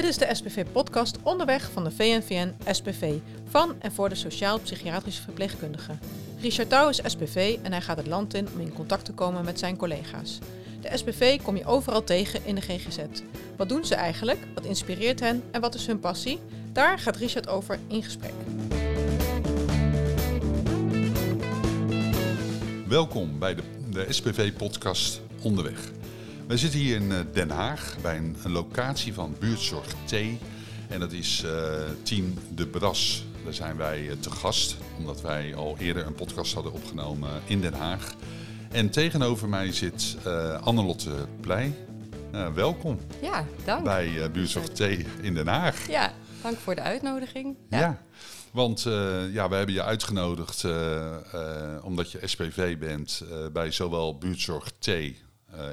Dit is de SPV-podcast Onderweg van de VNVN SPV van en voor de sociaal-psychiatrische verpleegkundigen. Richard Touw is SPV en hij gaat het land in om in contact te komen met zijn collega's. De SPV kom je overal tegen in de GGZ. Wat doen ze eigenlijk? Wat inspireert hen en wat is hun passie? Daar gaat Richard over in gesprek. Welkom bij de, de SPV-podcast Onderweg. Wij zitten hier in eh, Den Haag bij een, een locatie van buurtzorg T. En dat is uh, Team De Bras. Daar zijn wij uh, te gast, omdat wij al eerder een podcast hadden opgenomen in Den Haag. En tegenover mij zit uh, Annelotte Pleij. welkom. Ja, dank. Bij buurtzorg T in Den Haag. Ja, dank voor de uitnodiging. ja. ja. Want uh, ja, we hebben je uitgenodigd uh, uh, omdat je SPV bent bij zowel buurtzorg T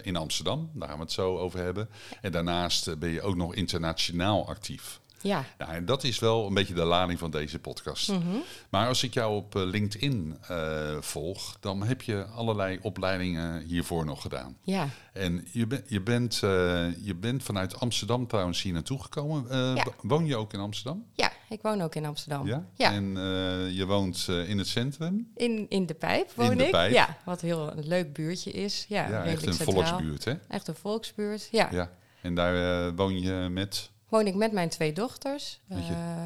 in Amsterdam, daar gaan we het zo over hebben. En daarnaast ben je ook nog internationaal actief. Ja. ja. En dat is wel een beetje de lading van deze podcast. Mm -hmm. Maar als ik jou op LinkedIn volg, dan heb je allerlei opleidingen hiervoor nog gedaan. Ja. En je, ben, je, bent, je bent vanuit Amsterdam trouwens hier naartoe gekomen. Ja. Woon je ook in Amsterdam? Ja, ik woon ook in Amsterdam. Ja? ja. En uh, je woont uh, in het centrum? In, in de Pijp woon in de ik. Pijp. Ja, wat heel een leuk buurtje is. Ja, ja echt een centraal. volksbuurt, hè? Echt een volksbuurt, ja. ja. En daar uh, woon je met? Woon ik met mijn twee dochters, je,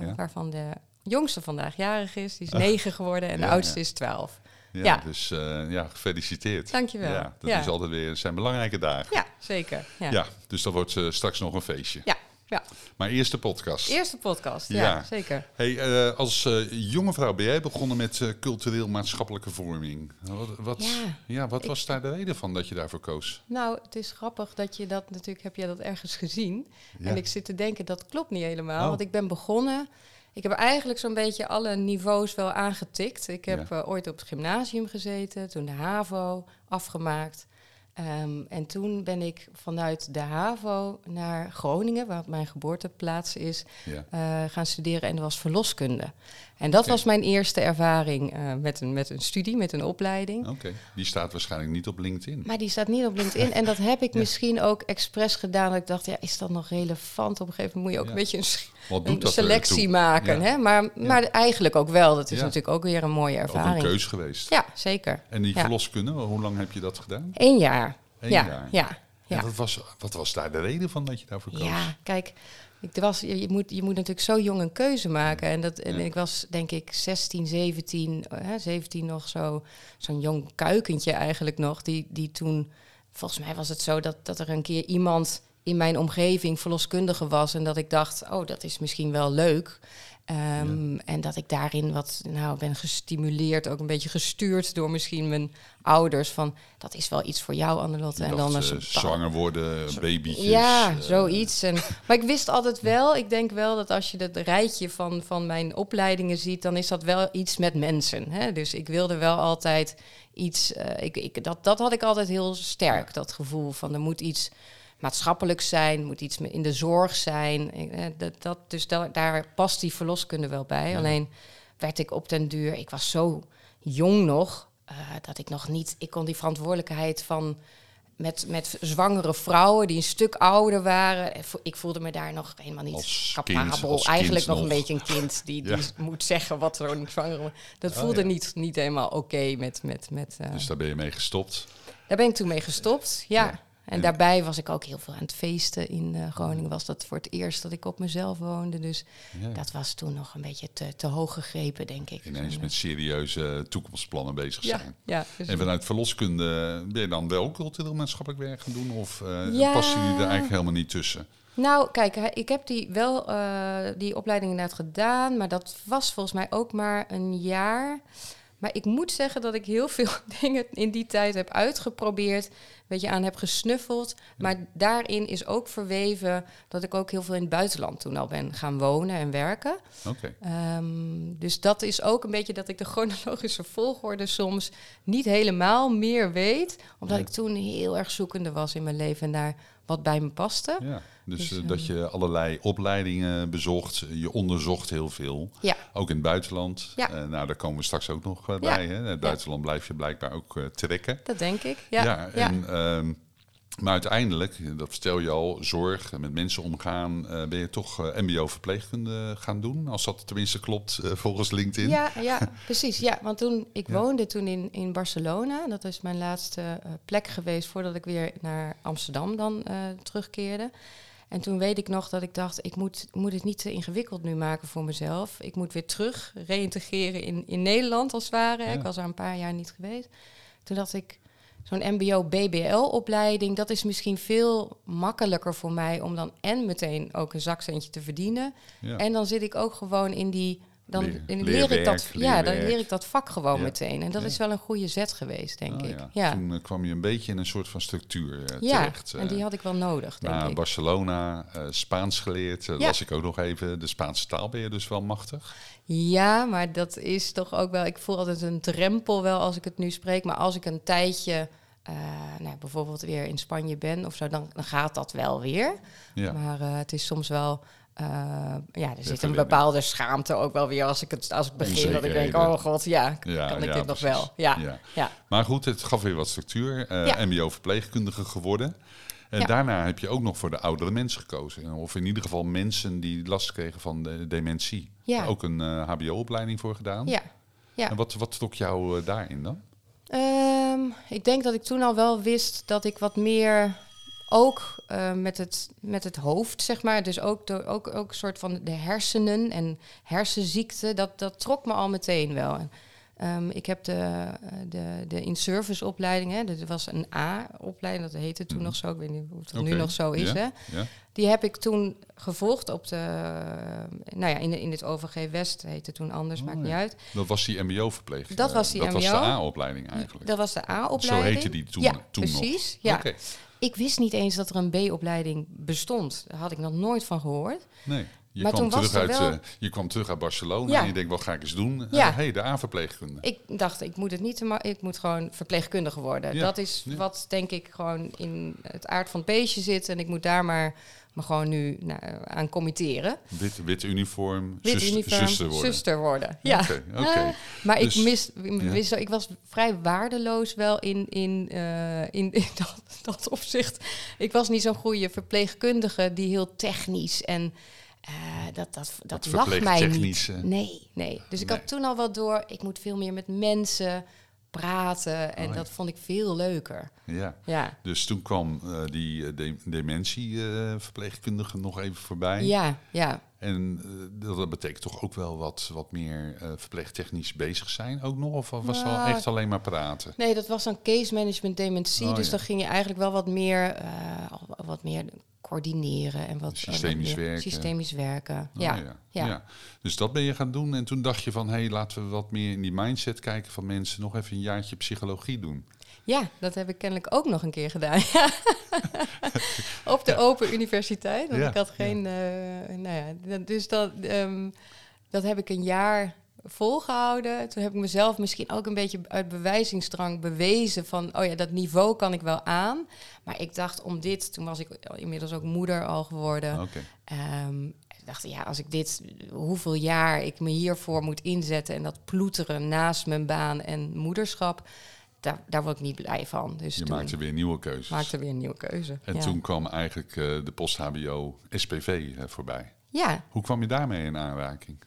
ja. waarvan de jongste vandaag jarig is. Die is negen geworden en de oudste is twaalf. Ja, dus ja, gefeliciteerd. Dankjewel. Ja, dat is altijd weer, zijn belangrijke dagen. Ja, zeker. Ja. Ja, dus dat wordt straks nog een feestje. Ja. Ja. Maar eerst de podcast. Eerste podcast, ja, Ja. zeker. Hey, eh, als eh, jonge vrouw ben jij begonnen met eh, cultureel-maatschappelijke vorming. Wat, wat, Ja, ja, wat ik- was daar de reden van dat je daarvoor koos? Nou, het is grappig dat je dat natuurlijk, heb jij dat ergens gezien? Ja. En ik zit te denken, dat klopt niet helemaal. Oh. Want ik ben begonnen, ik heb eigenlijk zo'n beetje alle niveaus wel aangetikt. Ik heb ooit op het gymnasium gezeten, toen de HAVO afgemaakt. Ehm, en toen ben ik vanuit de HAVO naar Groningen, waar mijn geboorteplaats is, Ja. eh, gaan studeren en dat was verloskunde. En dat was mijn eerste ervaring eh, met, een, met een studie, met een opleiding. Oké, die staat waarschijnlijk niet op LinkedIn. Maar die staat niet op LinkedIn. En dat heb ik Ja. misschien ook expres gedaan. Dat ik dacht, ja, is dat nog relevant? Op een gegeven moment moet je ook Ja. een beetje een, selectie maken. Hè? Maar, maar eigenlijk ook wel. Dat is natuurlijk ook weer een mooie Ook een ervaring. keus geweest. Ja, zeker. En die verloskunde, hoe lang heb je dat gedaan? Eén jaar. Eén ja, jaar. ja, ja. En wat, was, wat was daar de reden van dat je daarvoor koos? Ja, kijk, ik was, je, moet, je moet natuurlijk zo jong een keuze maken. En, dat, en Ja. ik was denk ik 16, 17, eh, hè, 17 nog zo, zo'n jong kuikentje eigenlijk nog. Die, die toen, volgens mij was het zo dat, dat er een keer iemand in mijn omgeving verloskundige was. En dat ik dacht, oh, dat is misschien wel leuk. Ehm, En dat ik daarin wat nou, ben gestimuleerd, ook een beetje gestuurd door misschien mijn ouders. Van dat is wel iets voor jou, Annelotte. En dan eh, soort zwanger worden, babytjes. ja, eh, zoiets. En, maar ik wist altijd wel, ik denk wel dat als je het rijtje van, van mijn opleidingen ziet, dan is dat wel iets met mensen. Hè? Dus ik wilde wel altijd iets, eh, ik, ik, dat, dat had ik altijd heel sterk, dat gevoel van er moet iets maatschappelijks zijn, moet iets in de zorg zijn. Eh, dat, dat, dus da- daar past die verloskunde wel bij. Ja. Alleen werd ik op den duur, ik was zo jong nog, eh, dat ik nog niet, ik kon die verantwoordelijkheid van met, met zwangere vrouwen die een stuk ouder waren. En vo- Ik voelde me daar nog helemaal niet Als capabel. kind, Eigenlijk nog een beetje een kind die, Ja. die moet zeggen wat zo'n zwangere... Dat Oh, voelde ja. niet, niet helemaal oké met... met, met eh, Dus daar ben je mee gestopt. Daar ben ik toen mee gestopt, ja. En daarbij was ik ook heel veel aan het feesten. In eh, Groningen was dat voor het eerst dat ik op mezelf woonde. Dus Ja. dat was toen nog een beetje te, te hoog gegrepen, denk ik. Ineens met serieuze toekomstplannen bezig ja, zijn. ja, dus- En vanuit verloskunde ben je dan wel cultureel maatschappelijk werk gaan doen? Of eh Ja. passen jullie er eigenlijk helemaal niet tussen? Nou, kijk, ik heb die wel eh, die opleiding inderdaad gedaan, maar dat was volgens mij ook maar een jaar. Maar ik moet zeggen dat ik heel veel dingen in die tijd heb uitgeprobeerd, weet je, aan heb gesnuffeld. Maar daarin is ook verweven dat ik ook heel veel in het buitenland toen al ben gaan wonen en werken. Oké. Ehm, dus dat is ook een beetje dat ik de chronologische volgorde soms niet helemaal meer weet. Omdat ik toen heel erg zoekende was in mijn leven en daar wat bij me paste. Ja, dus, Dus, eh, ehm, dat je allerlei opleidingen bezocht, je onderzocht heel veel. Ja. Ook in het buitenland. Ja. Eh, nou, daar komen we straks ook nog eh, bij. Hè? In het buitenland blijf je blijkbaar ook trekken. Dat denk ik. Ja, ja, en ehm, Maar uiteindelijk, dat vertel je al, zorg, met mensen omgaan, eh, ben je toch eh, MBO-verpleegkunde gaan doen. Als dat tenminste klopt eh, volgens LinkedIn. Ja, ja, precies. Ja, want toen, ik Ja. woonde toen in, in Barcelona. Dat is mijn laatste plek geweest voordat ik weer naar Amsterdam dan terugkeerde. En toen weet ik nog dat ik dacht, ik moet, moet het niet te ingewikkeld nu maken voor mezelf. Ik moet weer terug reïntegreren in, in Nederland als het ware. Ja. Ik was er een paar jaar niet geweest. Toen dacht ik, zo'n MBO-BBL-opleiding, dat is misschien veel makkelijker voor mij om dan en meteen ook een zakcentje te verdienen. Ja. En dan zit ik ook gewoon in die. Dan Leer- ik leerwerk, dat, ja, dan leer ik dat vak gewoon Ja. meteen. En dat Ja. is wel een goede zet geweest, denk Oh, ik. ja. Toen eh, kwam je een beetje in een soort van structuur ja. terecht. en die eh. had ik wel nodig, denk Na ik. Barcelona, Spaans geleerd, Ja. las ik ook nog even. De Spaanse taal ben je dus wel machtig. Ja, maar dat is toch ook wel. Ik voel altijd een drempel wel als ik het nu spreek. Maar als ik een tijdje. nou, bijvoorbeeld weer in Spanje ben of zo, dan, dan gaat dat wel weer. Ja. Maar het is soms wel. Eh, ja, er zit een bepaalde schaamte ook wel weer als ik het als ik begin. Dat ik denk, oh god, ja, Ja, kan ik ja, dit nog wel? Ja, Ja. Maar goed, het gaf weer wat structuur. eh, Ja. MBO-verpleegkundige geworden. En daarna heb je ook nog voor de oudere mensen gekozen. Of in ieder geval mensen die last kregen van de dementie. Ja. Ook een eh, HBO-opleiding voor gedaan. ja. ja. En wat, wat trok jou eh, daarin dan? Ehm, ik denk dat ik toen al wel wist dat ik wat meer ook eh, met, het, met het hoofd, zeg maar, dus ook, door, ook, ook soort van de hersenen en hersenziekten, dat, dat trok me al meteen wel. En, ehm, ik heb de, eh, de, de in-service opleiding, hè, dat was een A-opleiding, dat heette toen Mhm. nog zo, ik weet niet of het nu nog zo is. Ja, Hè? Ja? Die heb ik toen gevolgd op de, eh, nou ja, in, de, in het OVG West heette toen anders, Oh, maakt ja. niet uit. Dat was die MBO-verpleeg. Dat was die Dat was de. A-opleiding eigenlijk. Dat was de Zo A-opleiding. heette die toen, ja, toen nog. precies. Ja. Oké. Ik wist niet eens dat er een B-opleiding bestond. Daar had ik nog nooit van gehoord. Nee. Je, Maar kwam toen was terug er uit, wel- eh, je kwam terug uit Barcelona Ja. en je denkt, wat ga ik eens doen? Hé, Ja. hey, de A-verpleegkunde. Ik dacht, ik moet het niet te ma- ik moet gewoon verpleegkundige worden. Ja, Dat is wat denk ik gewoon in het aard van het beestje zit. En ik moet daar maar me gewoon nu nou, aan committeren. Wit, wit uniform, Wit uniform, zuster worden. zuster worden. Ja. Eh, maar Dus- ik, mis, ja. wist, ik was vrij waardeloos wel in, in, eh, in, in dat, dat opzicht. Ik was niet zo'n goede verpleegkundige die heel technisch en eh, dat, dat, dat Het lag mij niet. Nee, nee. Dus ik Nee. had toen al wel door, ik moet veel meer met mensen praten en Oh, ja. dat vond ik veel leuker. Ja. Ja, Dus toen kwam eh, die eh, de dementie-verpleegkundige nog even voorbij. ja, ja. En eh, dat, betekent toch ook wel wat, wat meer eh, verpleegtechnisch bezig zijn ook nog? Of was het al Nou, echt alleen maar praten? Nee, dat was dan case management dementie. Oh, dus ja. dan ging je eigenlijk wel wat meer, eh, wat meer coördineren en wat Systemisch en wat meer werken. Systemisch werken. Oh, ja. ja. ja. ja. Dus dat ben je gaan doen. En toen dacht je van, hé, hey, laten we wat meer in die mindset kijken van mensen. Nog even een jaartje psychologie doen. Ja, dat heb ik kennelijk ook nog een keer gedaan. Op de Open Universiteit. Want ik had geen. eh, nou ja, dus dat, ehm, dat heb ik een jaar volgehouden. Toen heb ik mezelf misschien ook een beetje uit bewijzingsdrang bewezen van, oh ja, dat niveau kan ik wel aan. Maar ik dacht om dit, toen was ik inmiddels ook moeder al geworden. Oké. Ehm, ik dacht, ja, als ik dit, hoeveel jaar ik me hiervoor moet inzetten en dat ploeteren naast mijn baan en moederschap, daar, daar word ik niet blij van. Dus Je toen maakte weer nieuwe keuzes. maakte weer een nieuwe keuze. En ja. toen kwam eigenlijk eh, de post-HBO SPV eh, voorbij. Ja, Hoe kwam je daarmee in aanraking?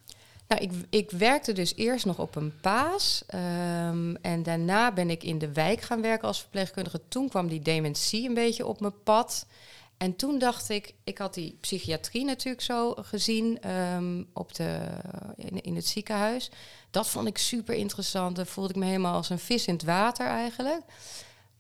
Nou, ik, ik werkte dus eerst nog op een paas. ehm, en daarna ben ik in de wijk gaan werken als verpleegkundige. Toen kwam die dementie een beetje op mijn pad. En toen dacht ik, ik had die psychiatrie natuurlijk zo gezien ehm, op de, in, in het ziekenhuis. Dat vond ik super interessant. Daar voelde ik me helemaal als een vis in het water eigenlijk.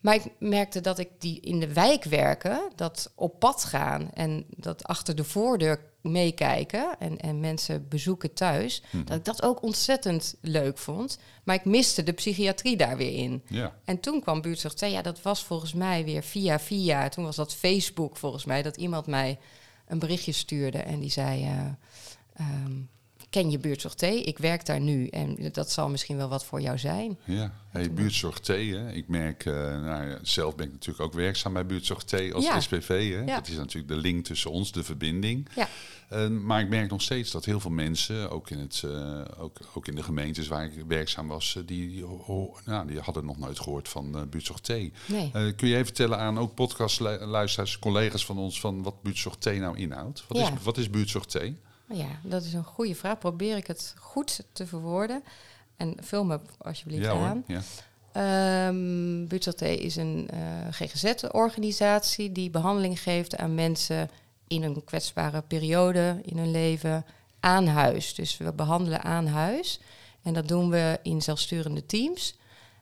Maar ik merkte dat ik die in de wijk werken, dat op pad gaan en dat achter de voordeur meekijken en, en mensen bezoeken thuis, Mhm. dat ik dat ook ontzettend leuk vond. Maar ik miste de psychiatrie daar weer in. Ja, En toen kwam buurtzorg 2, ja, dat was volgens mij weer via via. Toen was dat Facebook volgens mij, dat iemand mij een berichtje stuurde en die zei... eh, ehm, ken je buurtzorg T? Ik werk daar nu en dat zal misschien wel wat voor jou zijn. Ja, hey, buurtzorg T. Hè. Ik merk, uh, nou zelf ben ik natuurlijk ook werkzaam bij buurtzorg T als Ja. SPV. Hè. Ja. Dat is natuurlijk de link tussen ons, de verbinding. Ja. Uh, maar ik merk nog steeds dat heel veel mensen, ook in, het, uh, ook, ook in de gemeentes waar ik werkzaam was, die, nou, die hadden nog nooit gehoord van uh, buurtzorg T. Nee. Kun je even vertellen aan ook podcastluisteraars, collega's van ons, van wat buurtzorg T nou inhoudt? Wat, Ja. is, wat is buurtzorg T? Ja, dat is een goede vraag. Probeer ik het goed te verwoorden. En vul me alsjeblieft Ja hoor. aan. Ja. Um, is een uh, GGZ-organisatie die behandeling geeft aan mensen in een kwetsbare periode in hun leven aan huis. Dus we behandelen aan huis. En dat doen we in zelfsturende teams.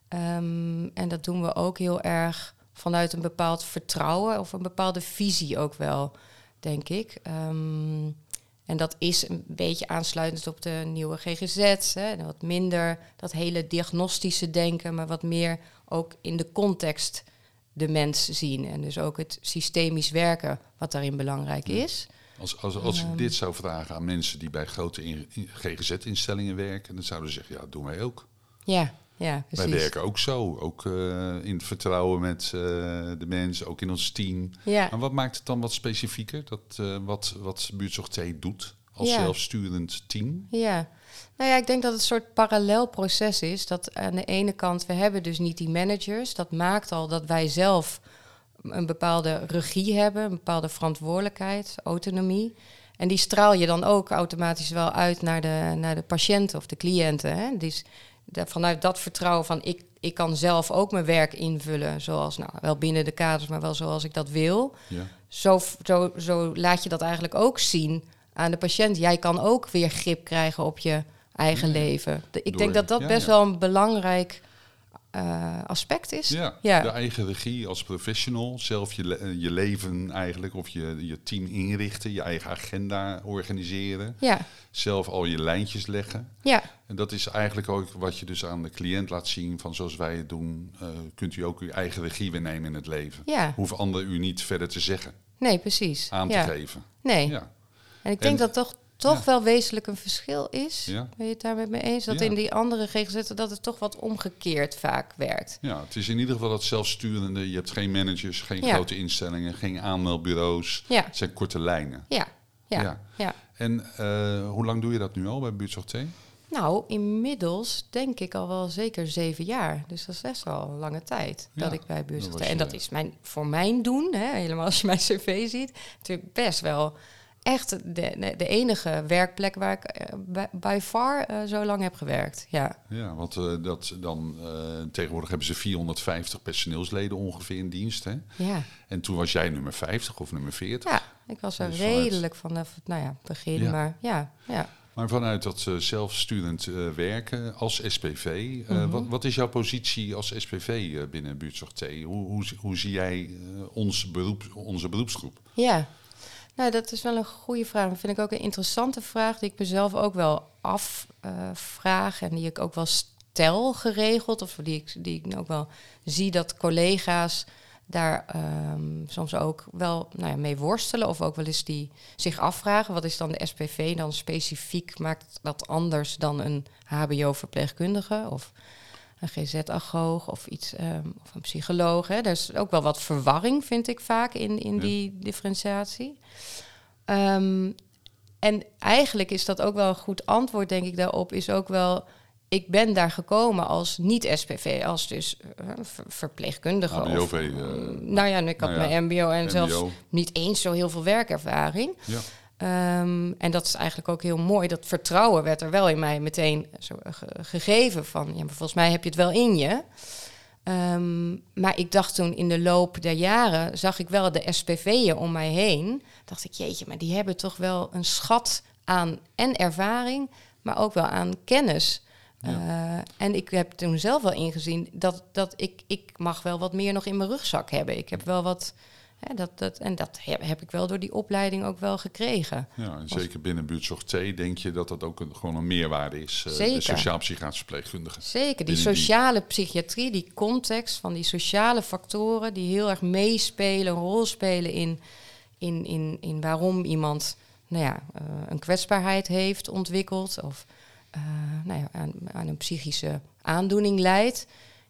Um, en dat doen we ook heel erg vanuit een bepaald vertrouwen of een bepaalde visie ook wel, denk ik. Um, en dat is een beetje aansluitend op de nieuwe GGZ. Hè, en wat minder dat hele diagnostische denken, maar wat meer ook in de context de mens zien. En dus ook het systemisch werken, wat daarin belangrijk is. Als, als, als ik dit zou vragen aan mensen die bij grote in- in- GGZ-instellingen werken, dan zouden ze zeggen, ja, dat doen wij ook. Ja, ja, precies. Wij werken ook zo, ook uh, in het vertrouwen met uh, de mensen, ook in ons team. Ja. Maar wat maakt het dan wat specifieker, dat, uh, wat, wat Buurtzorg T doet als Ja. zelfsturend team? Ja, nou ja, ik denk dat het een soort parallel proces is. Dat aan de ene kant, we hebben dus niet die managers. Dat maakt al dat wij zelf een bepaalde regie hebben, een bepaalde verantwoordelijkheid, autonomie. En die straal je dan ook automatisch wel uit naar de, naar de patiënten of de cliënten. Hè? Dus de, vanuit dat vertrouwen van ik, ik kan zelf ook mijn werk invullen, zoals nou wel binnen de kaders, maar wel zoals ik dat wil. Ja. Zo, zo, zo laat je dat eigenlijk ook zien aan de patiënt. Jij kan ook weer grip krijgen op je eigen Ja. leven. De- ik Door- denk dat dat ja, best wel een belangrijk eh, aspect is. Ja, Ja. de eigen regie als professional, zelf je, le- eh, je leven eigenlijk, of je, je team inrichten, je eigen agenda organiseren, Ja, zelf al je lijntjes leggen. ja, En dat is eigenlijk ook wat je dus aan de cliënt laat zien van zoals wij het doen, eh, kunt u ook uw eigen regie weer nemen in het leven. ja. Hoeven anderen u niet verder te zeggen, Nee, precies. aan ja. te geven. Nee. Ja. En ik denk En- dat toch, toch Ja. wel wezenlijk een verschil is. Ja. Ben je het daar met me eens? Dat Ja. in die andere GGZ'en dat het toch wat omgekeerd vaak werkt. ja, het is in ieder geval dat zelfsturende. Je hebt geen managers, geen grote instellingen, geen aanmeldbureaus. Ja, Het zijn korte lijnen. ja, ja. Ja. En eh, hoe lang doe je dat nu al bij Buurtzorg T? Nou, inmiddels denk ik al wel zeker zeven jaar. Dus dat is best wel een lange tijd Ja, dat ik bij buurtzorg En dat is mijn, voor mijn doen, hè, helemaal als je mijn cv ziet, natuurlijk best wel echt de, de, enige werkplek waar ik eh, bij, by far eh, zo lang heb gewerkt. Ja, Ja, want eh, dat dan, tegenwoordig hebben ze 450 personeelsleden ongeveer in dienst. Hè? ja. En toen was jij nummer 50 of nummer 40. ja ik was er Dus vanuit- redelijk vanaf het nou ja, begin, Ja. maar ja, ja. Maar vanuit dat zelfsturend werken als SPV, Mhm. wat, wat is jouw positie als SPV binnen Buurtzorg T? Hoe, hoe, zie- hoe zie jij ons beroep, onze beroepsgroep? Ja, nou dat is wel een goede vraag. Dat vind ik ook een interessante vraag die ik mezelf ook wel afvraag en die ik ook wel stel geregeld. Of die ik, die ik ook wel zie dat collega's daar ehm, soms ook wel nou ja, mee worstelen. Of ook wel eens die zich afvragen, wat is dan de SPV dan specifiek? Maakt dat anders dan een hbo-verpleegkundige of een GZ-agoog of iets, ehm, of een psycholoog. Hè. Er is ook wel wat verwarring, vind ik vaak, in, in Ja. die differentiatie. Ehm, en eigenlijk is dat ook wel een goed antwoord, denk ik, daarop, is ook wel... Ik ben daar gekomen als niet-SPV, als dus eh, ver- verpleegkundige. Of, eh, nou ja, ik had nou ja, mijn mbo en zelfs niet eens zo heel veel werkervaring. Ja. Ehm, en dat is eigenlijk ook heel mooi. Dat vertrouwen werd er wel in mij meteen zo ge- gegeven. Van, ja, maar volgens mij heb je het wel in je. Ehm, maar ik dacht toen in de loop der jaren... zag ik wel de SPV'en om mij heen. dacht ik, jeetje, maar die hebben toch wel een schat aan... en ervaring, maar ook wel aan kennis. Eh, en ik heb toen zelf wel ingezien... dat, dat ik, ik mag wel wat meer nog in mijn rugzak hebben. Ik heb wel wat... Hè, dat, dat, en dat heb, heb ik wel door die opleiding ook wel gekregen. Ja, en zeker binnen Buurtzorg T denk je dat dat ook een, gewoon een meerwaarde is. Zeker. De sociaal-psychiatrische verpleegkundige. Zeker, die- sociale psychiatrie, die context van die sociale factoren die heel erg meespelen, een rol spelen in, in, in, in waarom iemand nou ja, eh, een kwetsbaarheid heeft ontwikkeld of eh, nou ja, aan, aan een psychische aandoening leidt,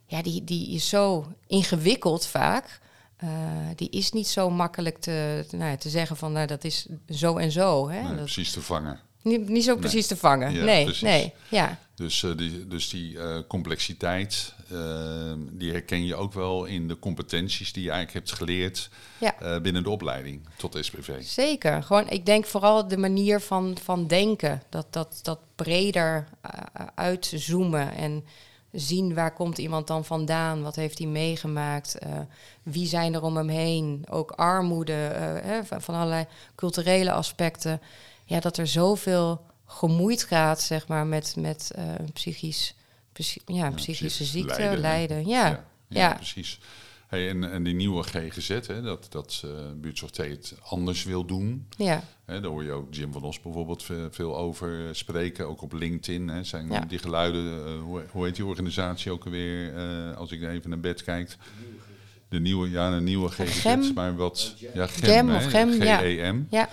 ja, die, die is zo ingewikkeld vaak. Uh, die is niet zo makkelijk te, nou ja, te zeggen van nou, dat is zo en zo. Hè? Nee, dat, precies te vangen. niet, niet zo precies te vangen. Ja, nee, precies. nee, ja. Dus, eh, die, dus die eh, complexiteit, eh, die herken je ook wel in de competenties die je eigenlijk hebt geleerd Ja. eh, binnen de opleiding tot SPV. Zeker. Gewoon, ik denk vooral de manier van, van denken. Dat, dat, dat breder eh, uitzoomen en zien waar komt iemand dan vandaan, wat heeft hij meegemaakt, eh, wie zijn er om hem heen, ook armoede, eh, hè, van, allerlei culturele aspecten. Ja, dat er zoveel gemoeid gaat, zeg maar, met, met eh, psychisch, psy- ja, psychische psychisch ziekte, lijden, lijden. hè? Ja, ja, ja. precies. Hey, en, en die nieuwe GGZ, hè, dat, dat uh, buurtzorg T het anders wil doen. ja. Hè, daar hoor je ook Jim van Os bijvoorbeeld ve- veel over eh, spreken. Ook op LinkedIn hè, zijn Ja. die geluiden. eh, hoe, hoe heet die organisatie ook alweer? eh, als ik even naar bed kijk. De nieuwe, ja, een nieuwe GGZ, Gem. maar wat... Ja, Gem hè, of Gem, ja. GEM. ja.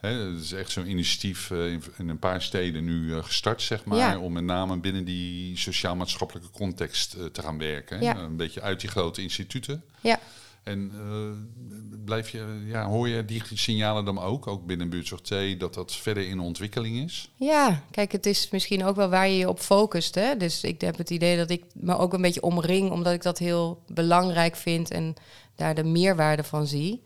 Dat is echt zo'n initiatief eh, in, een paar steden nu eh, gestart, zeg maar. Ja. Om met name binnen die sociaal-maatschappelijke context eh, te gaan werken. Ja. Een beetje uit die grote instituten. Ja. En blijf je, ja, hoor je die signalen dan ook, ook binnen Buurtzorg T, dat dat verder in ontwikkeling is? Ja, kijk, het is misschien ook wel waar je je op focust. Hè? Dus ik heb het idee dat ik me ook een beetje omring, omdat ik dat heel belangrijk vind en daar de meerwaarde van zie.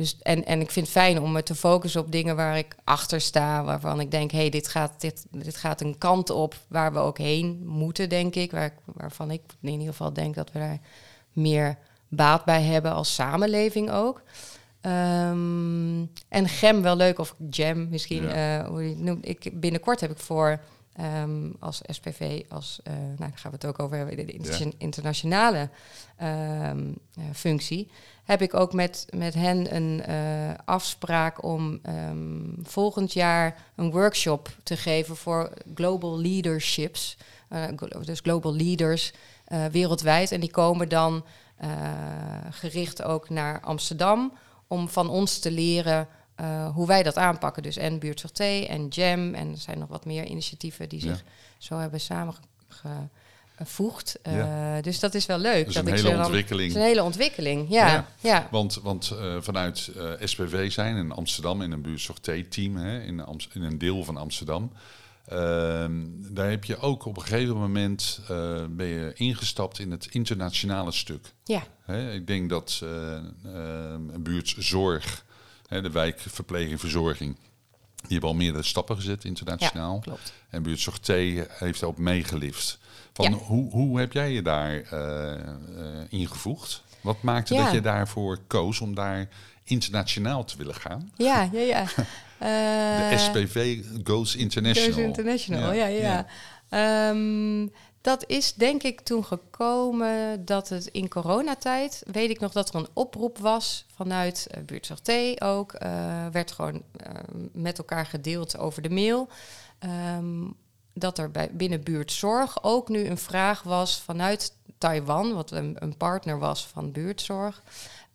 Dus, en, en ik vind het fijn om me te focussen op dingen waar ik achter sta, waarvan ik denk, hé, hey, dit, gaat, dit, dit gaat een kant op waar we ook heen moeten, denk ik. Waar, waarvan ik in ieder geval denk dat we daar meer baat bij hebben als samenleving ook. Ehm, en gem wel leuk, of jam misschien, eh, hoe je het noemt. Ik, binnenkort heb ik voor ehm, als SPV, als, eh, nou, daar gaan we het ook over hebben, de de inter- internationale ehm, eh, functie, heb ik ook met, met hen een eh, afspraak om ehm, volgend jaar een workshop te geven voor global leaderships. Eh, dus global leaders eh, wereldwijd. En die komen dan gericht ook naar Amsterdam om van ons te leren hoe wij dat aanpakken. Dus en Buurtzorg T en Jam. En er zijn nog wat meer initiatieven die Ja. zich zo hebben samengevoegd. Eh, Ja. Dus dat is wel leuk. Dat is een ik hele ontwikkeling. Is een hele ontwikkeling, ja. Ja. ja. Want, want eh, vanuit eh, SPV zijn in Amsterdam in een hè, in, in een deel van Amsterdam. ehm, daar heb je ook op een gegeven moment eh, ben je ingestapt in het internationale stuk. ja. Hè, ik denk dat eh, eh, een buurtzorg, hè, de wijkverpleging, verzorging, die hebben al meerdere stappen gezet internationaal. klopt. En buurtzorg T heeft daarop meegelift. Van Ja. hoe, hoe heb jij je daar eh, eh, ingevoegd? Wat maakte Ja. dat je daarvoor koos om daar internationaal te willen gaan? Ja, ja, ja. De Eh, SPV Goes International. Goes International, ja, ja. ja. Ehm, dat is denk ik toen gekomen dat het in coronatijd, weet ik nog dat er een oproep was vanuit uh, Buurtzorg T ook, eh, werd gewoon met elkaar gedeeld over de mail. Ehm, dat er bij, binnen buurtzorg ook nu een vraag was vanuit Taiwan, wat een, partner was van buurtzorg,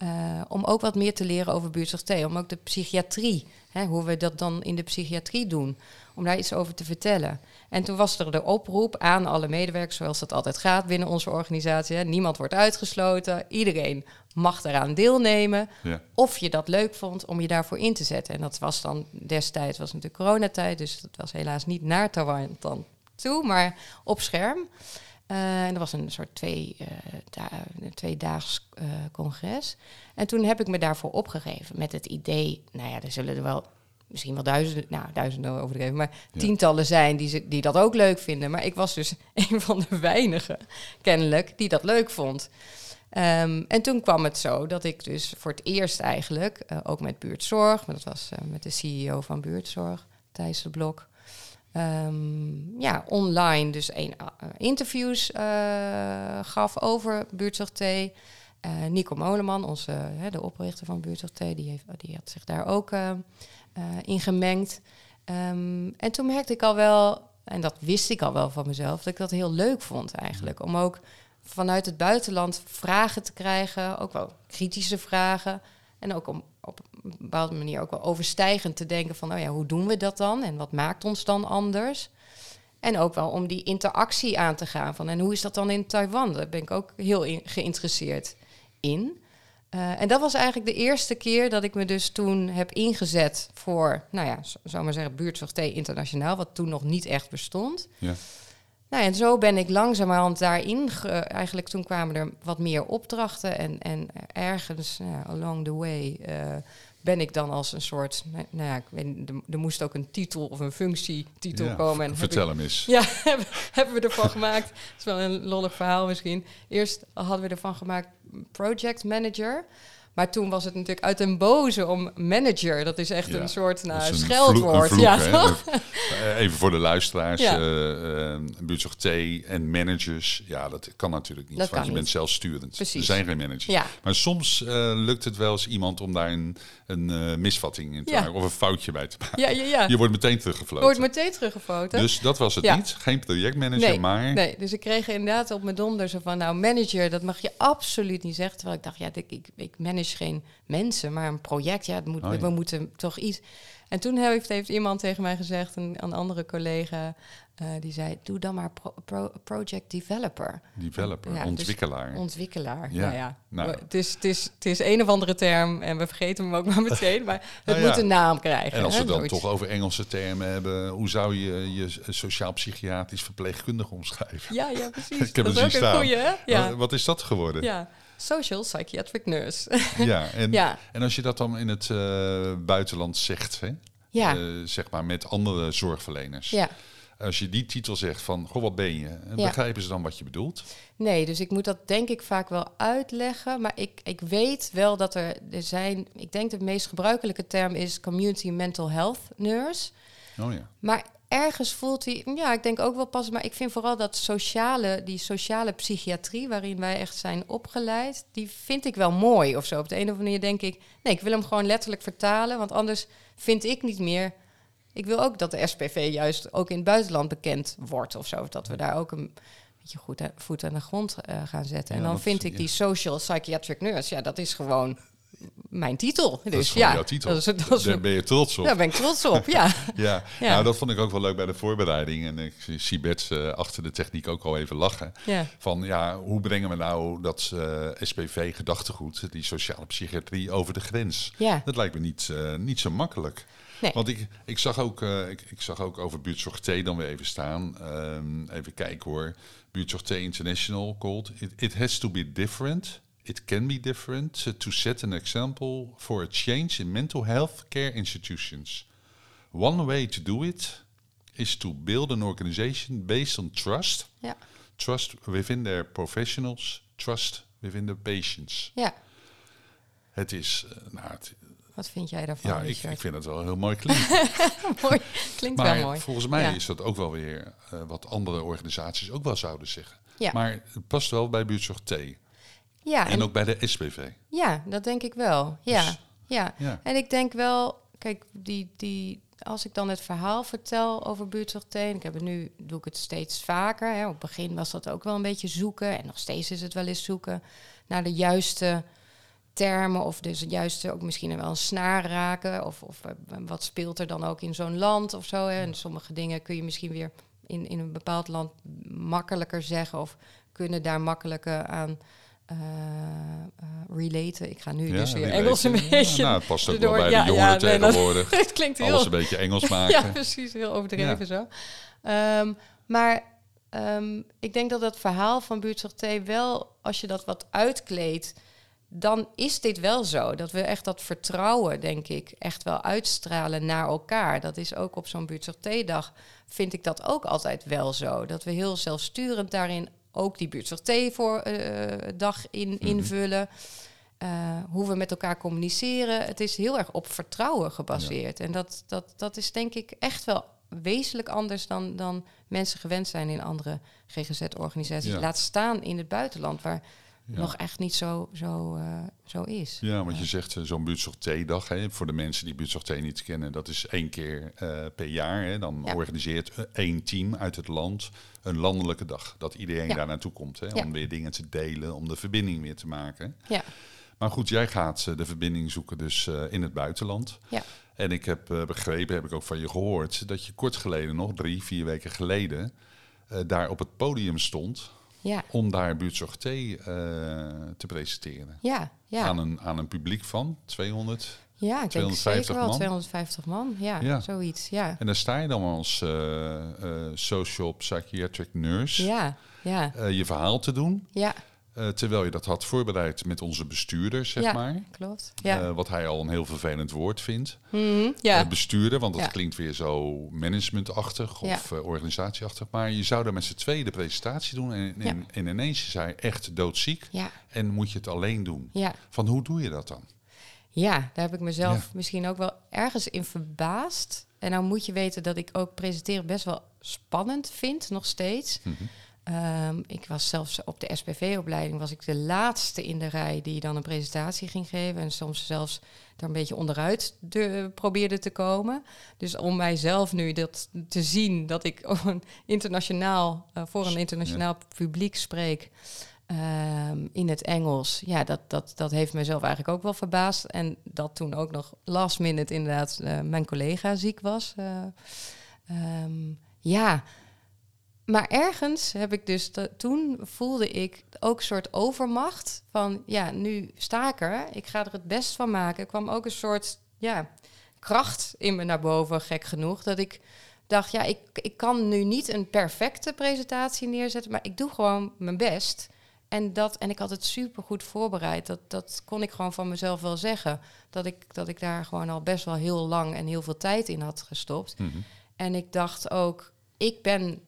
uh, om ook wat meer te leren over buurtzorg T, om ook de psychiatrie, hè, hoe we dat dan in de psychiatrie doen, om daar iets over te vertellen. En toen was er de oproep aan alle medewerkers, zoals dat altijd gaat binnen onze organisatie. Hè. Niemand wordt uitgesloten, iedereen mag daaraan deelnemen. Ja. Of je dat leuk vond om je daarvoor in te zetten. En dat was dan destijds, was natuurlijk coronatijd, dus dat was helaas niet naar Taiwan dan toe, maar op scherm. Uh, en dat was een soort twee, uh, da tweedaags uh, congres. En toen heb ik me daarvoor opgegeven met het idee, nou ja, er zullen er wel misschien wel duizenden, nou duizenden overdreven, maar ja. tientallen zijn die, ze, die dat ook leuk vinden. Maar ik was dus een van de weinigen, kennelijk, die dat leuk vond. Um, en toen kwam het zo dat ik dus voor het eerst eigenlijk, uh, ook met buurtzorg, maar dat was uh, met de CEO van buurtzorg, Thijs de Blok, um, ja, online dus een, uh, interviews gaf over buurtzorg T. Nico Moleman, onze, de oprichter van buurtzorg T, die, heeft, die had zich daar ook in gemengd. Um, en toen merkte ik al wel, en dat wist ik al wel van mezelf, dat ik dat heel leuk vond eigenlijk. Om ook vanuit het buitenland vragen te krijgen, ook wel kritische vragen. En ook om op een bepaalde manier ook wel overstijgend te denken van, nou ja, hoe doen we dat dan en wat maakt ons dan anders? En ook wel om die interactie aan te gaan van, en hoe is dat dan in Taiwan? Daar ben ik ook heel geïnteresseerd in. Uh, en dat was eigenlijk de eerste keer dat ik me dus toen heb ingezet voor, nou ja, zou maar zeggen, buurtzorg internationaal, wat toen nog niet echt bestond. Ja. Nou, en zo ben ik langzamerhand daarin. eigenlijk toen kwamen er wat meer opdrachten. En, en ergens nou along the way uh, ben ik dan als een soort. Nou ja, ik weet, er, moest ook een titel of een functietitel ja, komen. En vertel hem eens. Ja, hebben we ervan gemaakt. Het is wel een lollig verhaal misschien. Eerst hadden we ervan gemaakt project manager. Maar toen was het natuurlijk uit een boze om manager. Dat is echt een soort nou, een scheldwoord. Vloek, ja, eh, Even voor de luisteraars. Ja. Uh, T en managers. Ja, dat kan natuurlijk niet. Dat want je bent zelfsturend. Precies. Er zijn geen managers. Ja. Maar soms lukt het wel eens iemand om daar een, een misvatting in te maken. Of een foutje bij te maken. Ja, ja, ja. Je wordt meteen teruggefloten. wordt meteen teruggefloten. Dus dat was het niet. Geen projectmanager, nee, maar... Nee, dus ik kreeg inderdaad op mijn donder zo van... Nou, manager, dat mag je absoluut niet zeggen. Terwijl ik dacht, ja, ik, ik, ik manage geen mensen, maar een project. Ja, het moet, oh we moeten toch iets. En toen heeft, heeft iemand tegen mij gezegd, een, een andere collega, uh, die zei: Doe dan maar pro, project developer. Developer, ja, dus ontwikkelaar. Dus ontwikkelaar. Ja. Nou ja, nou. Het, is, het, is, het is een of andere term en we vergeten hem ook maar meteen, maar het nou moet een naam krijgen. En als we dan toch over Engelse termen hebben, hoe zou je je sociaal-psychiatrisch verpleegkundige omschrijven? Ja, ja, precies. Ik heb dat is ook een goeie, hè? Wat, wat is dat geworden? Ja. Social Psychiatric Nurse. ja, en, ja. en als je dat dan in het uh, buitenland zegt, hè? Ja. Uh, zeg maar met andere zorgverleners. Ja. Als je die titel zegt van, goh, wat ben je? En begrijpen ze dan wat je bedoelt? Nee, dus ik moet dat denk ik vaak wel uitleggen. Maar ik, ik weet wel dat er, er zijn... Ik denk de meest gebruikelijke term is Community Mental Health Nurse. Oh ja. Maar ergens voelt hij, ja, ik denk ook wel pas, maar ik vind vooral dat sociale, die sociale psychiatrie, waarin wij echt zijn opgeleid, die vind ik wel mooi of zo. Op de een of andere manier denk ik, nee, ik wil hem gewoon letterlijk vertalen, want anders vind ik niet meer. Ik wil ook dat de SPV juist ook in het buitenland bekend wordt of zo. Dat we daar ook een beetje goed voet aan de grond uh, gaan zetten. en dan vind ik die social psychiatric nurse, ja, dat is gewoon mijn titel. Dus ja, jouw titel. Dat is, dat is, Daar ben je trots op. Daar ben ik trots op, ja. ja. ja. Nou, dat vond ik ook wel leuk bij de voorbereiding. En ik zie Bert uh, achter de techniek ook al even lachen. Ja. Van ja, hoe brengen we nou dat uh, eh, SPV-gedachtegoed, die sociale psychiatrie, over de grens? Ja. Dat lijkt me niet, uh, niet zo makkelijk. Nee. Want ik, ik, zag ook, ik, ik, zag ook over buurtzorg T dan weer even staan. Um, even kijken hoor. Buurtzorg T International called. It, it has to be different it can be different to set an example for a change in mental health care institutions. One way to do it is to build an organization based on trust. Ja. Trust within their professionals, trust within the patients. Ja. Het is, uh, nou, het, wat vind jij daarvan? Ja, ik, ik, vind het wel heel mooi klinken. mooi, klinkt maar wel mooi. volgens mij is dat ook wel weer uh, wat andere organisaties ook wel zouden zeggen. Ja. Maar het past wel bij buurtzorg T. Ja, en, ook bij de SPV. Ja, dat denk ik wel. Ja, dus, ja. ja. En ik denk wel, kijk, die, die, als ik dan het verhaal vertel over buurtzorg ik heb het nu, doe ik het steeds vaker. Hè. Op het begin was dat ook wel een beetje zoeken. En nog steeds is het wel eens zoeken naar de juiste termen. Of dus het juiste ook misschien wel een snaar raken. Of, of eh, wat speelt er dan ook in zo'n land of zo. Hè. En sommige dingen kun je misschien weer in, in een bepaald land makkelijker zeggen. Of kunnen daar makkelijker aan uh, relaten. Ik ga nu dus weer Engels een beetje. nou, het past ook wel bij de jongeren tegenwoordig. het klinkt heel... Alles een beetje Engels maken. ja, precies. Heel overdreven zo. Um, maar um, ik denk dat dat verhaal van Buurtzorg T wel, als je dat wat uitkleedt, dan is dit wel zo. Dat we echt dat vertrouwen, denk ik, echt wel uitstralen naar elkaar. Dat is ook op zo'n Buurtzorg T-dag, vind ik dat ook altijd wel zo. Dat we heel zelfsturend daarin ook die buurtzorg T voor uh, dag in, mhm. invullen. Uh, hoe we met elkaar communiceren. Het is heel erg op vertrouwen gebaseerd. En dat, dat, dat is denk ik echt wel wezenlijk anders dan, dan mensen gewend zijn in andere GGZ-organisaties. Laat staan in het buitenland, waar nog echt niet zo, zo, uh, zo is. Ja, want je zegt uh, zo'n buurtzorg T-dag, voor de mensen die buurtzorg T niet kennen, dat is één keer uh, per jaar. Hè, dan organiseert één team uit het land een landelijke dag. Dat iedereen daar naartoe komt, hè, om weer dingen te delen, om de verbinding weer te maken. Ja. Maar goed, jij gaat eh, de verbinding zoeken dus eh, in het buitenland. Ja. En ik heb eh, begrepen, heb ik ook van je gehoord, dat je kort geleden nog, drie, vier weken geleden, eh, daar op het podium stond Ja, om daar buurtzorg T eh, te presenteren. ja, ja. Aan, een, aan een publiek van 200. ja ik denk 250 zeker wel man? 250 man. Ja, Ja. zoiets. Ja, En daar sta je dan als eh, eh, social psychiatric nurse ja, ja, je verhaal te doen. ja, eh, terwijl je dat had voorbereid met onze bestuurder, zeg Ja. maar. klopt. Ja, Eh, wat hij al een heel vervelend woord vindt. Mhm, ja. Eh, bestuurder, want dat Ja. klinkt weer zo managementachtig of organisatieachtig. Maar je zou daar met z'n tweeën de presentatie doen. En, en, en ineens is hij echt doodziek. En moet je het alleen doen. Van hoe doe je dat dan? Ja, daar heb ik mezelf misschien ook wel ergens in verbaasd. En nou moet je weten dat ik ook presenteren best wel spannend vind, nog steeds. Mhm. Ehm, ik was zelfs op de SPV-opleiding was ik de laatste in de rij die dan een presentatie ging geven. En soms zelfs er een beetje onderuit de, probeerde te komen. Dus om mijzelf nu dat te zien dat ik een internationaal, eh, voor een internationaal publiek spreek. ehm, in het Engels. Ja, dat, dat, dat heeft mezelf eigenlijk ook wel verbaasd. En dat toen ook nog last minute inderdaad eh, mijn collega ziek was. Eh, ehm, ja, maar ergens heb ik dus, toen voelde ik ook een soort overmacht van, ja, nu sta ik er, ik ga er het best van maken. Er kwam ook een soort, ja, kracht in me naar boven, gek genoeg, dat ik dacht, ja, ik, ik kan nu niet een perfecte presentatie neerzetten, maar ik doe gewoon mijn best. En, dat, en ik had het super goed voorbereid. Dat, dat kon ik gewoon van mezelf wel zeggen. Dat ik, dat ik daar gewoon al best wel heel lang en heel veel tijd in had gestopt. Mhm. En ik dacht ook, ik ben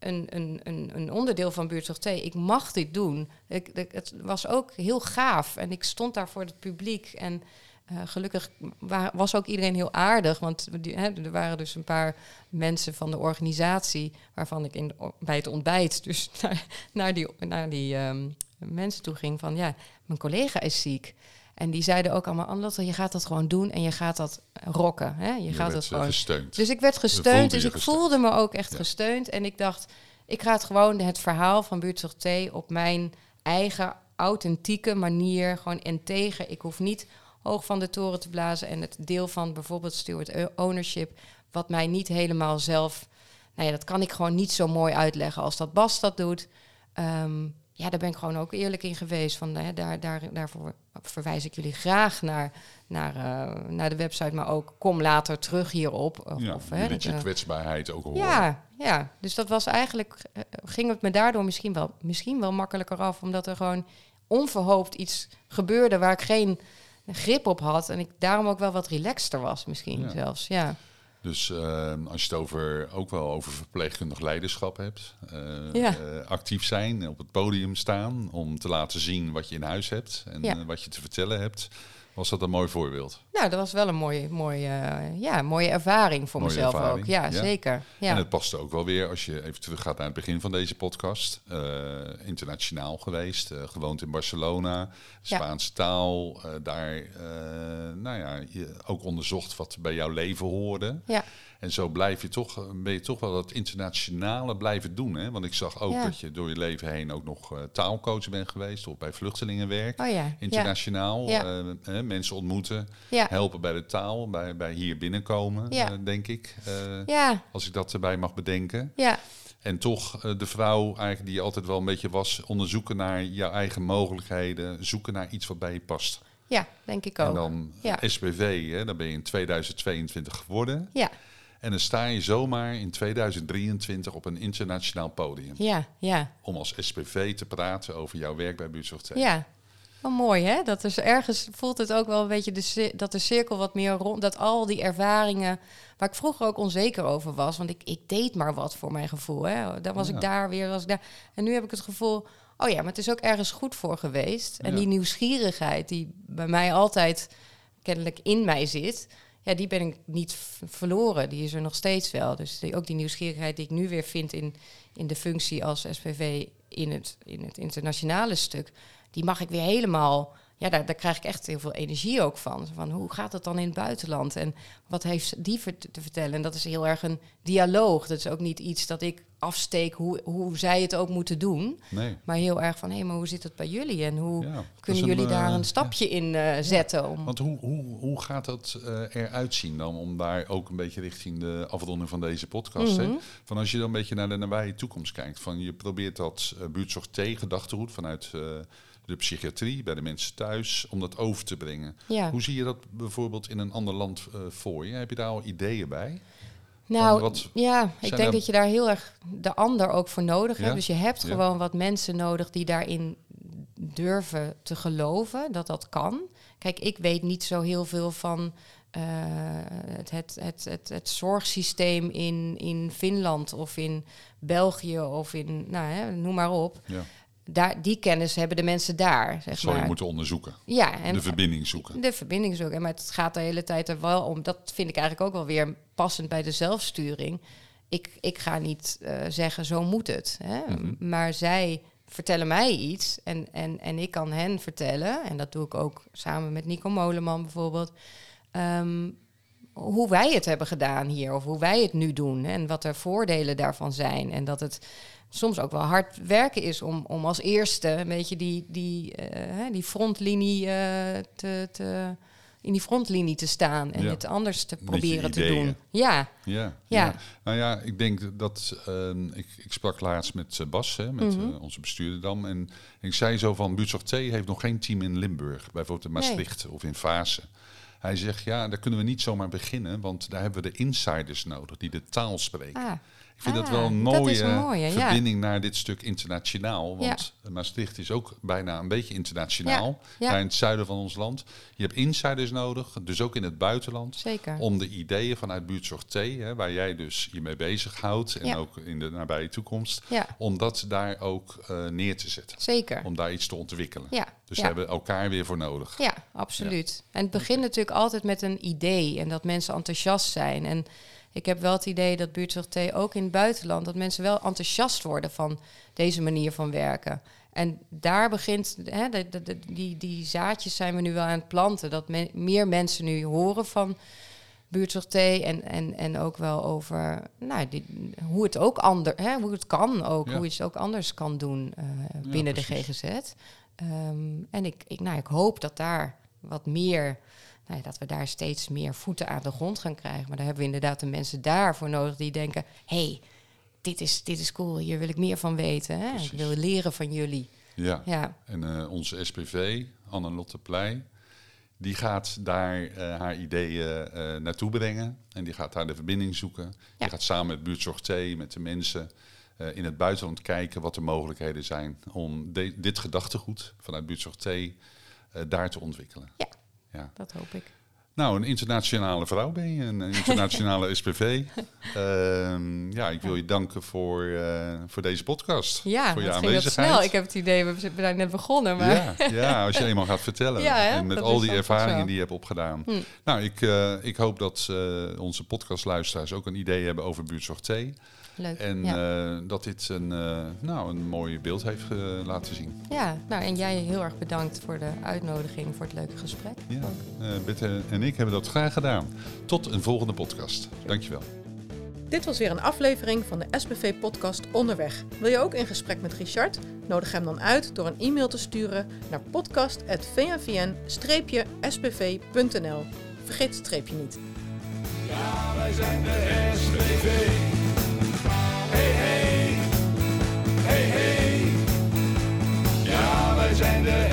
een, een, een, onderdeel van Buurtzorg T. Ik mag dit doen. Ik, het was ook heel gaaf. En ik stond daar voor het publiek. En eh, gelukkig wa- was ook iedereen heel aardig. Want hè, er waren dus een paar mensen van de organisatie... waarvan ik in bij het ontbijt dus naar, naar die, naar die ehm, mensen toe ging van... ja, mijn collega is ziek. En die zeiden ook allemaal... Anlotte, je gaat dat gewoon doen en je gaat dat rocken. Hè? Je, Je gaat dat eh, gewoon gesteund. dus ik werd gesteund. Dus ik gesteund. voelde me ook echt Ja. gesteund. En ik dacht, ik ga het gewoon het verhaal van Buurtzorg T op mijn eigen authentieke manier gewoon en tegen. Ik hoef niet hoog van de toren te blazen en het deel van bijvoorbeeld steward ownership, wat mij niet helemaal zelf, nou ja, dat kan ik gewoon niet zo mooi uitleggen als dat Bas dat doet. Ehm, ja, daar ben ik gewoon ook eerlijk in geweest. Van, hè, daar, daar, daarvoor verwijs ik jullie graag naar, naar, eh, naar de website, maar ook kom later terug hierop. Of, ja, of, hè, dat, je kwetsbaarheid ook horen. ja, ja, dus dat was eigenlijk, eh, ging het me daardoor misschien wel, misschien wel makkelijker af, omdat er gewoon onverhoopt iets gebeurde waar ik geen grip op had en ik daarom ook wel wat relaxter was misschien Ja. zelfs. Ja, Dus eh, als je het over, ook wel over verpleegkundig leiderschap hebt, eh, Ja. eh, actief zijn, op het podium staan om te laten zien wat je in huis hebt en Ja. eh, wat je te vertellen hebt, was dat een mooi voorbeeld. nou, dat was wel een mooie, mooie, eh, ja, mooie ervaring voor Mooie mezelf ervaring, ook. Ja, ja. zeker. Ja. En het paste ook wel weer, als je even teruggaat naar het begin van deze podcast, eh, internationaal geweest, eh, gewoond in Barcelona, Ja. Spaanse taal, daar nou ja, je ook onderzocht wat bij jouw leven hoorde. ja. En zo blijf je toch, ben je toch wel dat internationale blijven doen. Hè? Want ik zag ook Ja. dat je door je leven heen ook nog eh, taalcoach bent geweest of bij vluchtelingenwerk. Oh ja, Internationaal, Ja. eh, mensen ontmoeten, helpen bij de taal, bij, bij hier binnenkomen, Ja. eh, denk ik. eh, Ja, Als ik dat erbij mag bedenken. ja, En toch eh, de vrouw eigenlijk die je altijd wel een beetje was, onderzoeken naar jouw eigen mogelijkheden, zoeken naar iets wat bij je past. ja, denk ik En ook. dan Ja. SPV, hè, dan ben je in 2022 geworden. Ja, En dan sta je zomaar in 2023 op een internationaal podium. ja, ja. Om als SPV te praten over jouw werk bij Buurtzorg T. Ja, wel mooi hè. Dat is ergens voelt het ook wel een beetje de, dat de cirkel wat meer rond. Dat al die ervaringen waar ik vroeger ook onzeker over was, want ik, ik deed maar wat voor mijn gevoel. Hè. Dan was Ja. ik daar weer, was ik daar. En nu heb ik het gevoel, oh ja, maar het is ook ergens goed voor geweest. En Ja. die nieuwsgierigheid die bij mij altijd kennelijk in mij zit. Ja, die ben ik niet verloren. Die is er nog steeds wel. Dus ook die nieuwsgierigheid die ik nu weer vind in, in de functie als SPV in het, in het internationale stuk, die mag ik weer helemaal. Ja, daar, daar krijg ik echt heel veel energie ook van. Van hoe gaat het dan in het buitenland? En wat heeft die te vertellen? En dat is heel erg een dialoog. Dat is ook niet iets dat ik afsteek hoe, hoe zij het ook moeten doen. Nee. Maar heel erg van, hé, maar hoe zit het bij jullie? En hoe Ja, kunnen een, jullie daar eh, een stapje in eh, zetten? Om, Want hoe, hoe, hoe gaat dat eh, eruit zien dan? Om daar ook een beetje richting de afronding van deze podcast. hè? Mhm. Van als je dan een beetje naar de nabije toekomst kijkt. Van je probeert dat uh, buurtzorg T gedachtegoed vanuit de psychiatrie, bij de mensen thuis, om dat over te brengen. ja. Hoe zie je dat bijvoorbeeld in een ander land voor je? Heb je daar al ideeën bij? Nou, wat ja, ik denk er- dat je daar heel erg de ander ook voor nodig Ja? hebt. Dus je hebt Ja. gewoon wat mensen nodig die daarin durven te geloven dat dat kan. Kijk, ik weet niet zo heel veel van eh, het, het, het, het, het zorgsysteem in, in Finland of in België of in, nou, hè, noem maar op. Ja. Daar, die kennis hebben de mensen daar, zeg Zou je maar. moeten onderzoeken. Ja, en de verbinding zoeken. de verbinding zoeken. Maar het gaat de hele tijd er wel om. Dat vind ik eigenlijk ook wel weer passend bij de zelfsturing. Ik, ik ga niet eh, zeggen, zo moet het. Hè? Mhm. Maar zij vertellen mij iets en, en, en ik kan hen vertellen... en dat doe ik ook samen met Nico Moleman bijvoorbeeld... ehm, hoe wij het hebben gedaan hier of hoe wij het nu doen... en wat de voordelen daarvan zijn. En dat het soms ook wel hard werken is om, om als eerste... een beetje die, die, eh, die frontlinie eh, te, te, in die frontlinie te staan... en Ja. het anders te proberen te doen. Ja, Ja, Ja. Nou ja, ik denk dat... ehm, ik, ik sprak laatst met eh, Bas, hè, met Mhm. onze bestuurder dan. En ik zei zo van, Buurtzorg T heeft nog geen team in Limburg. Bijvoorbeeld in Nee. Maastricht of in Vaassen. Hij zegt, ja, daar kunnen we niet zomaar beginnen. Want daar hebben we de insiders nodig die de taal spreken. ah, Ik vind dat Ah, wel een mooie, ja. verbinding naar dit stuk internationaal. Want Maastricht is ook bijna een beetje internationaal. ja. Daar in het zuiden van ons land. Je hebt insiders nodig, dus ook in het buitenland. zeker. Om de ideeën vanuit Buurtzorg T, hè, waar jij dus je mee bezighoudt. En ook in de nabije toekomst. Ja, Om dat daar ook eh, neer te zetten. zeker. Om daar iets te ontwikkelen. Ja, Dus we hebben elkaar weer voor nodig. Ja, absoluut. En het begint natuurlijk altijd met een idee en dat mensen enthousiast zijn. En ik heb wel het idee dat buurtzorg T ook in het buitenland, dat mensen wel enthousiast worden van deze manier van werken. En daar begint, hè, de, de- de- die, die zaadjes zijn we nu wel aan het planten, dat me- meer mensen nu horen van buurtzorg T en, en, en ook wel over nou, die, hoe het ook anders, hoe het kan ook, Ja. hoe je het ook anders kan doen eh, binnen de. GGZ. Ehm, en ik, ik, nou, ik hoop dat daar wat meer, nou ja, dat we daar steeds meer voeten aan de grond gaan krijgen. Maar daar hebben we inderdaad de mensen daarvoor nodig die denken: hey, dit is, dit is cool, hier wil ik meer van weten. Hè? Ik wil leren van jullie. Ja. Ja, En eh, onze SPV, Anne-Lotte Pleij, die gaat daar eh, haar ideeën eh, naartoe brengen. En die gaat daar de verbinding zoeken. Ja. Die gaat samen met Buurtzorg T, met de mensen in het buitenland kijken wat de mogelijkheden zijn om de- dit gedachtegoed vanuit Buurtzorg T daar te ontwikkelen. Ja. Ja. dat hoop ik. Nou, een internationale vrouw ben je, een internationale SPV. Ehm, ja, ik wil je danken voor, eh, voor deze podcast. Ja, voor je aanwezigheid. snel. Ik heb het idee, we zijn- net begonnen. Maar Ja, ja, als je eenmaal gaat vertellen. Ja, hè? en met al die ervaringen die je hebt opgedaan. Hm. Nou, ik, eh, ik hoop dat eh, onze podcastluisteraars ook een idee hebben over buurtzorg T. leuk. En ja. eh, dat dit een, eh, nou, een mooi beeld heeft eh, laten zien. ja, nou en jij heel erg bedankt voor de uitnodiging, voor het leuke gesprek. Ja, eh Bette en ik hebben dat graag gedaan. Tot een volgende podcast. Dankjewel. Dit was weer een aflevering van de SBV-podcast Onderweg. Wil je ook in gesprek met Richard? Nodig hem dan uit door een e-mail te sturen naar podcast.vnvn-spv.nl. Vergeet het streepje niet. Ja, wij zijn de SBV. Hey, hey. Hey, hey. Ja, wij zijn de